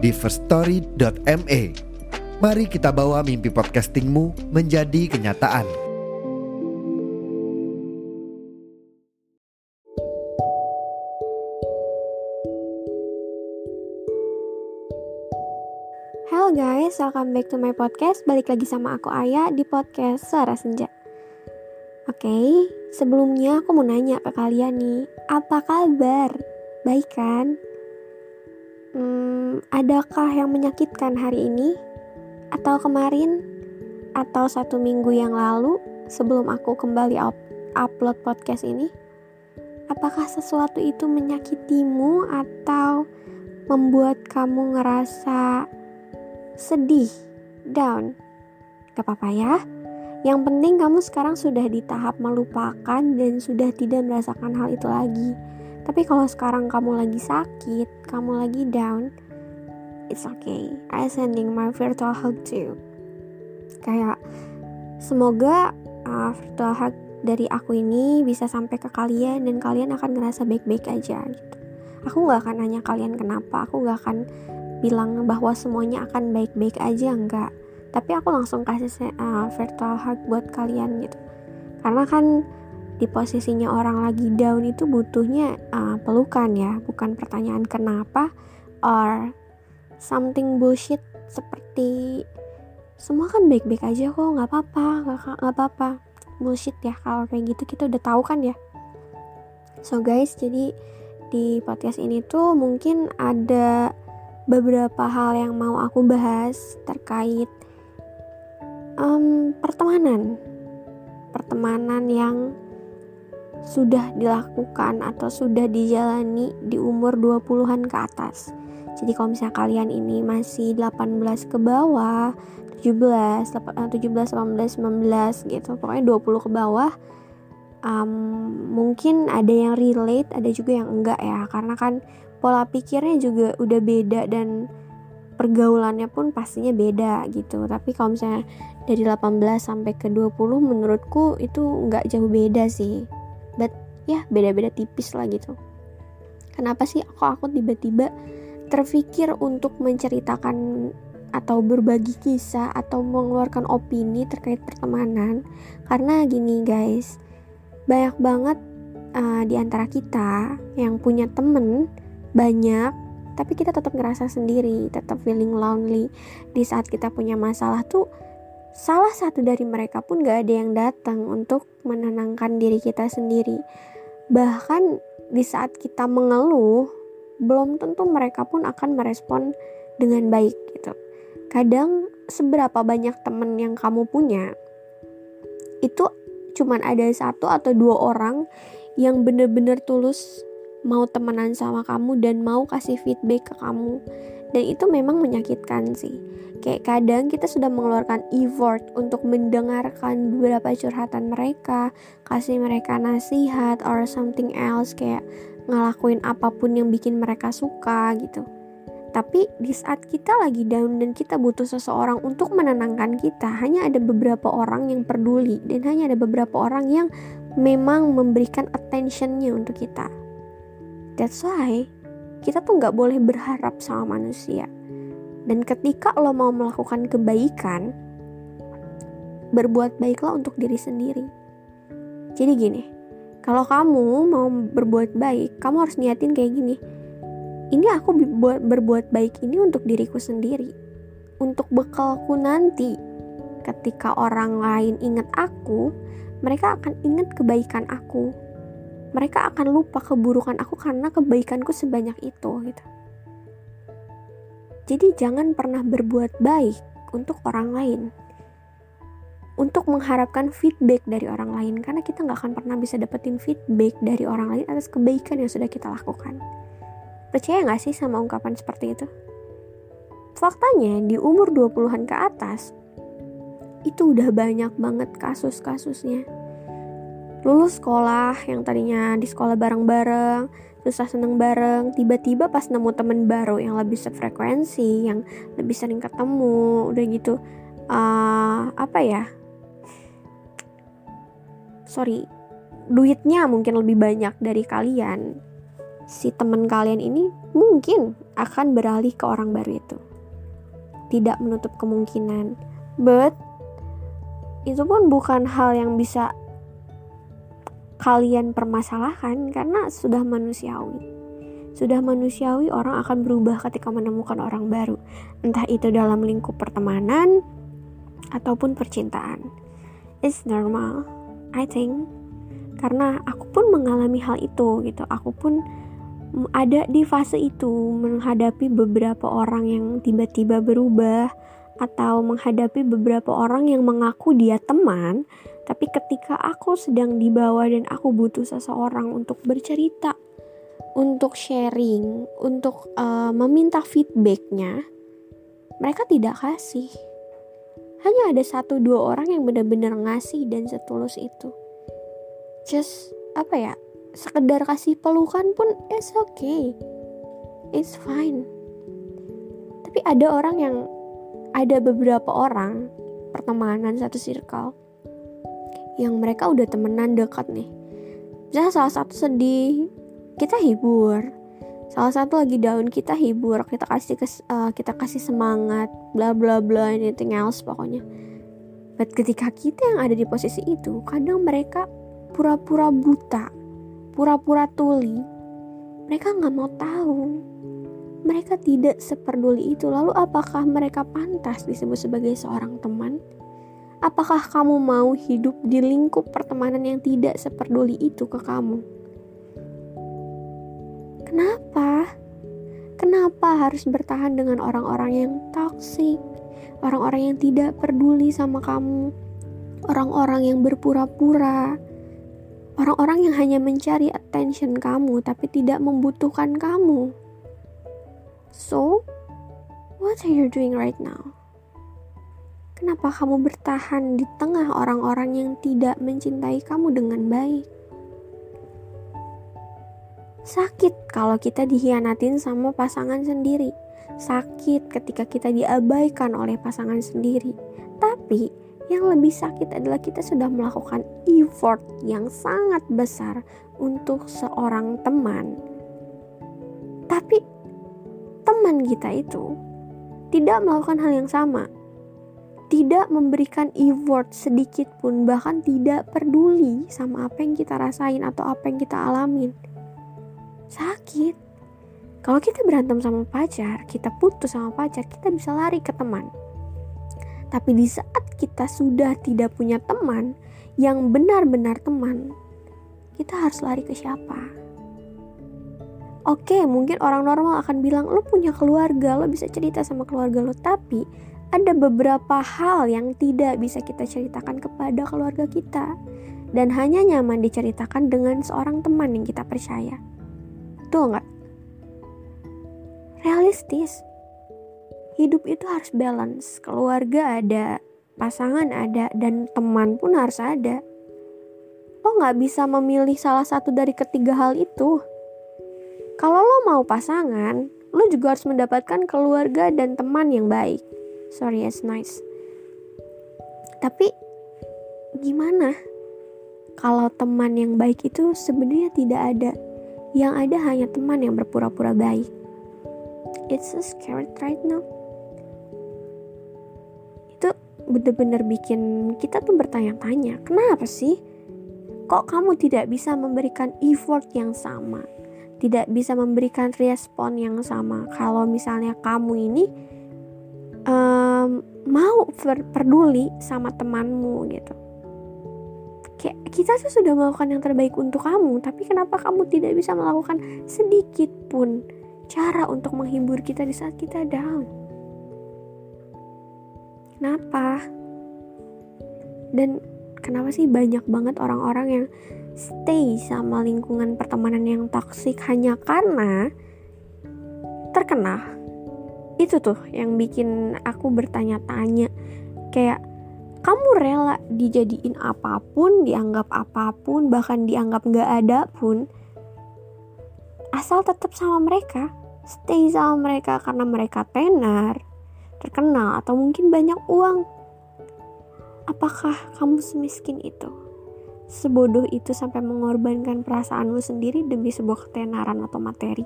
di firststory.me. Mari kita bawa mimpi podcastingmu menjadi kenyataan. Halo guys, welcome back to my podcast. Balik lagi sama aku Aya di podcast Suara Senja. Oke, sebelumnya aku mau nanya ke kalian nih, apa kabar? Baik kan? Hmm, adakah yang menyakitkan hari ini? Atau kemarin? Atau satu minggu yang lalu sebelum aku kembali up upload podcast ini? Apakah sesuatu itu menyakitimu atau membuat kamu ngerasa sedih, down? Gak apa-apa ya. Yang penting kamu sekarang sudah di tahap melupakan dan sudah tidak merasakan hal itu lagi. Tapi kalau sekarang kamu lagi sakit, kamu lagi down, it's okay. I sending my virtual hug to you. Kayak semoga uh, virtual hug dari aku ini bisa sampai ke kalian dan kalian akan ngerasa baik-baik aja gitu. Aku nggak akan nanya kalian kenapa, aku nggak akan bilang bahwa semuanya akan baik-baik aja enggak. Tapi aku langsung kasih uh, virtual hug buat kalian gitu. Karena kan di posisinya orang lagi down itu butuhnya uh, pelukan ya, bukan pertanyaan kenapa or something bullshit seperti semua kan baik-baik aja kok, nggak apa-apa, nggak apa-apa. Bullshit ya kalau kayak gitu kita udah tahu kan ya. So guys jadi di podcast ini tuh mungkin ada beberapa hal yang mau aku bahas terkait um, pertemanan. Pertemanan yang sudah dilakukan atau sudah dijalani di umur 20-an ke atas jadi kalau misalnya kalian ini masih 18 ke bawah 17, 17, 18, 19 gitu. Pokoknya 20 ke bawah. Um, mungkin ada yang relate, ada juga yang enggak ya. Karena kan pola pikirnya juga udah beda dan pergaulannya pun pastinya beda gitu. Tapi kalau misalnya dari 18 sampai ke 20 menurutku itu enggak jauh beda sih. Ya beda-beda tipis lah gitu. Kenapa sih aku aku tiba-tiba terpikir untuk menceritakan atau berbagi kisah atau mengeluarkan opini terkait pertemanan? Karena gini guys banyak banget uh, di antara kita yang punya temen banyak tapi kita tetap ngerasa sendiri tetap feeling lonely. Di saat kita punya masalah tuh salah satu dari mereka pun gak ada yang datang untuk menenangkan diri kita sendiri bahkan di saat kita mengeluh belum tentu mereka pun akan merespon dengan baik gitu. Kadang seberapa banyak temen yang kamu punya itu cuman ada satu atau dua orang yang bener-bener tulus mau temenan sama kamu dan mau kasih feedback ke kamu dan itu memang menyakitkan sih kayak kadang kita sudah mengeluarkan effort untuk mendengarkan beberapa curhatan mereka kasih mereka nasihat or something else kayak ngelakuin apa pun yang bikin mereka suka gitu tapi di saat kita lagi down dan kita butuh seseorang untuk menenangkan kita, hanya ada beberapa orang yang peduli dan hanya ada beberapa orang yang memang memberikan attentionnya untuk kita. That's why kita tuh nggak boleh berharap sama manusia. Dan ketika lo mau melakukan kebaikan, berbuat baiklah untuk diri sendiri. Jadi gini, kalau kamu mau berbuat baik, kamu harus niatin kayak gini ini aku berbuat, baik ini untuk diriku sendiri untuk bekalku nanti ketika orang lain ingat aku mereka akan ingat kebaikan aku mereka akan lupa keburukan aku karena kebaikanku sebanyak itu gitu jadi jangan pernah berbuat baik untuk orang lain untuk mengharapkan feedback dari orang lain karena kita nggak akan pernah bisa dapetin feedback dari orang lain atas kebaikan yang sudah kita lakukan Percaya gak sih sama ungkapan seperti itu? faktanya di umur 20-an ke atas itu udah banyak banget kasus-kasusnya. Lulus sekolah yang tadinya di sekolah bareng-bareng, susah seneng bareng, tiba-tiba pas nemu temen baru yang lebih sefrekuensi, yang lebih sering ketemu, udah gitu, uh, apa ya? Sorry, duitnya mungkin lebih banyak dari kalian. Si temen kalian ini mungkin akan beralih ke orang baru itu. Tidak menutup kemungkinan, but itu pun bukan hal yang bisa kalian permasalahkan karena sudah manusiawi. Sudah manusiawi orang akan berubah ketika menemukan orang baru, entah itu dalam lingkup pertemanan ataupun percintaan. It's normal, I think. Karena aku pun mengalami hal itu gitu. Aku pun ada di fase itu menghadapi beberapa orang yang tiba-tiba berubah atau menghadapi beberapa orang yang mengaku dia teman tapi ketika aku sedang di bawah dan aku butuh seseorang untuk bercerita, untuk sharing, untuk uh, meminta feedbacknya, mereka tidak kasih. Hanya ada satu dua orang yang benar-benar ngasih dan setulus itu. Just apa ya? Sekedar kasih pelukan pun it's okay. It's fine. Tapi ada orang yang ada beberapa orang pertemanan satu circle yang mereka udah temenan dekat nih. Misalnya salah satu sedih kita hibur. Salah satu lagi daun kita hibur kita kasih kes, uh, kita kasih semangat bla bla bla anything else pokoknya. But ketika kita yang ada di posisi itu kadang mereka pura-pura buta pura-pura tuli. Mereka nggak mau tahu mereka tidak seperduli itu lalu apakah mereka pantas disebut sebagai seorang teman Apakah kamu mau hidup di lingkup pertemanan yang tidak seperduli itu ke kamu? Kenapa? Kenapa harus bertahan dengan orang-orang yang toksik? Orang-orang yang tidak peduli sama kamu? Orang-orang yang berpura-pura? Orang-orang yang hanya mencari attention kamu tapi tidak membutuhkan kamu? So, what are you doing right now? Kenapa kamu bertahan di tengah orang-orang yang tidak mencintai kamu dengan baik? Sakit kalau kita dikhianatin sama pasangan sendiri. Sakit ketika kita diabaikan oleh pasangan sendiri. Tapi yang lebih sakit adalah kita sudah melakukan effort yang sangat besar untuk seorang teman. Tapi teman kita itu tidak melakukan hal yang sama tidak memberikan effort sedikit pun bahkan tidak peduli sama apa yang kita rasain atau apa yang kita alamin. Sakit. Kalau kita berantem sama pacar kita putus sama pacar kita bisa lari ke teman. Tapi di saat kita sudah tidak punya teman yang benar-benar teman kita harus lari ke siapa Oke, mungkin orang normal akan bilang lo punya keluarga, lo bisa cerita sama keluarga lo, tapi ada beberapa hal yang tidak bisa kita ceritakan kepada keluarga kita dan hanya nyaman diceritakan dengan seorang teman yang kita percaya. Betul nggak? Realistis. Hidup itu harus balance. Keluarga ada, pasangan ada, dan teman pun harus ada. Lo nggak bisa memilih salah satu dari ketiga hal itu. Kalau lo mau pasangan, lo juga harus mendapatkan keluarga dan teman yang baik. Sorry it's nice. Tapi gimana? Kalau teman yang baik itu sebenarnya tidak ada. Yang ada hanya teman yang berpura-pura baik. It's so scary right now. Itu bener-bener bikin kita tuh bertanya-tanya kenapa sih kok kamu tidak bisa memberikan effort yang sama tidak bisa memberikan respon yang sama. Kalau misalnya kamu ini um, mau peduli sama temanmu gitu. Kayak kita tuh sudah melakukan yang terbaik untuk kamu tapi kenapa kamu tidak bisa melakukan sedikit pun cara untuk menghibur kita di saat kita down? Kenapa? Dan kenapa sih banyak banget orang-orang yang stay sama lingkungan pertemanan yang toksik hanya karena terkenal. Itu tuh yang bikin aku bertanya-tanya kayak kamu rela dijadiin apa pun dianggap apa pun bahkan dianggap nggak ada pun asal tetap sama mereka? Stay sama mereka karena mereka tenar terkenal atau mungkin banyak uang. Apakah kamu semiskin itu sebodoh itu sampai mengorbankan perasaanmu sendiri demi sebuah ketenaran atau materi.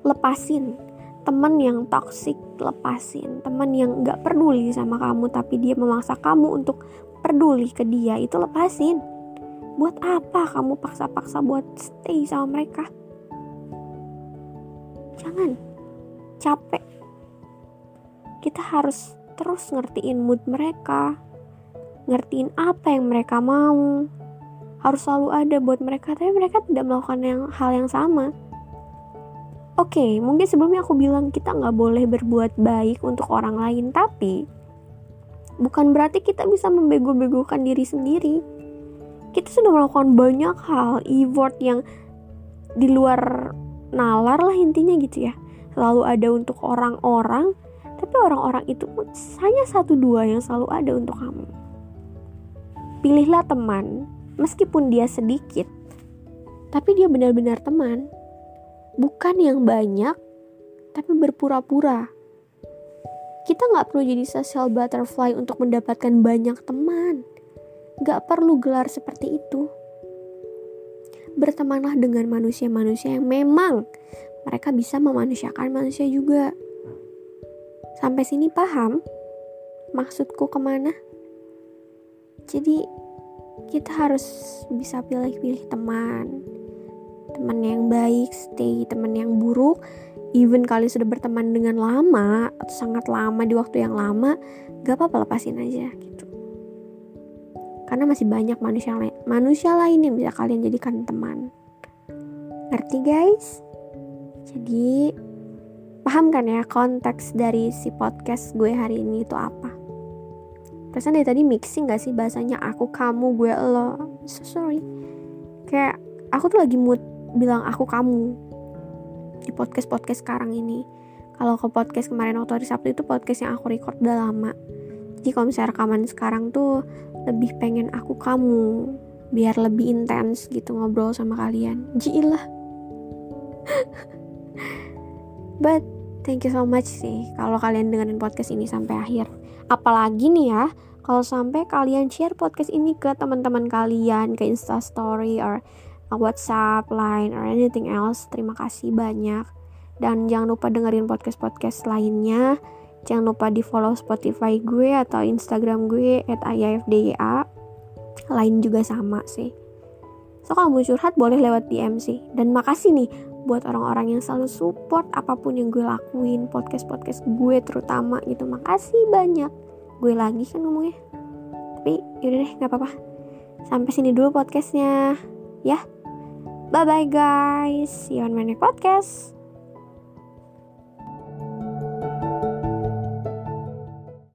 Lepasin. Teman yang toksik lepasin. Teman yang nggak peduli sama kamu tapi dia memaksa kamu untuk peduli ke dia itu lepasin. Buat apa kamu paksa-paksa buat stay sama mereka? Jangan. Capek. Kita harus terus ngertiin mood mereka ngertiin apa yang mereka mau harus selalu ada buat mereka tapi mereka tidak melakukan yang hal yang sama Oke, okay, mungkin sebelumnya aku bilang kita nggak boleh berbuat baik untuk orang lain, tapi bukan berarti kita bisa membego-begokan diri sendiri. Kita sudah melakukan banyak hal, effort yang di luar nalar lah intinya gitu ya. Selalu ada untuk orang-orang, tapi orang-orang itu hanya satu dua yang selalu ada untuk kamu. Pilihlah teman, meskipun dia sedikit, tapi dia benar-benar teman bukan yang banyak, tapi berpura-pura. Kita nggak perlu jadi social butterfly untuk mendapatkan banyak teman. Nggak perlu gelar seperti itu. Bertemanlah dengan manusia-manusia yang memang mereka bisa memanusiakan manusia juga. Sampai sini paham maksudku ke mana? Jadi kita harus bisa pilih-pilih teman. Teman yang baik stay teman yang buruk. Even kalian sudah berteman dengan lama atau sangat lama di waktu yang lama gak apa-apa lepasin aja gitu. Karena masih banyak manusia lain manusia lain yang bisa kalian jadikan teman. Ngerti guys? Jadi paham kan ya konteks dari si podcast gue hari ini itu apa Perasaan dari tadi mixing gak sih bahasanya? Aku, kamu, gue, lo. So sorry. Kayak aku tuh lagi mood bilang aku kamu. Di podcast podcast sekarang ini. Kalau ke podcast kemarin waktu hari Sabtu itu podcast yang aku record udah lama. Jadi kalau misalnya rekaman sekarang tuh lebih pengen aku kamu. Biar lebih intens gitu ngobrol sama kalian. Jilah but thank you so much sih kalau kalian dengerin podcast ini sampai akhir apalagi nih ya kalau sampai kalian share podcast ini ke teman-teman kalian ke Insta Story or WhatsApp, Line, or anything else. Terima kasih banyak. Dan jangan lupa dengerin podcast-podcast lainnya. Jangan lupa di follow Spotify gue atau Instagram gue at. Lain juga sama sih. So kalau mau curhat boleh lewat DM sih. Dan makasih nih buat orang-orang yang selalu support apa pun yang gue lakuin. Podcast-podcast gue terutama gitu. Makasih banyak. Gue lagi kan ngomongnya. Tapi yaudah deh gak apa-apa. Sampai sini dulu podcastnya. Ya. Bye bye guys. See you on my next podcast.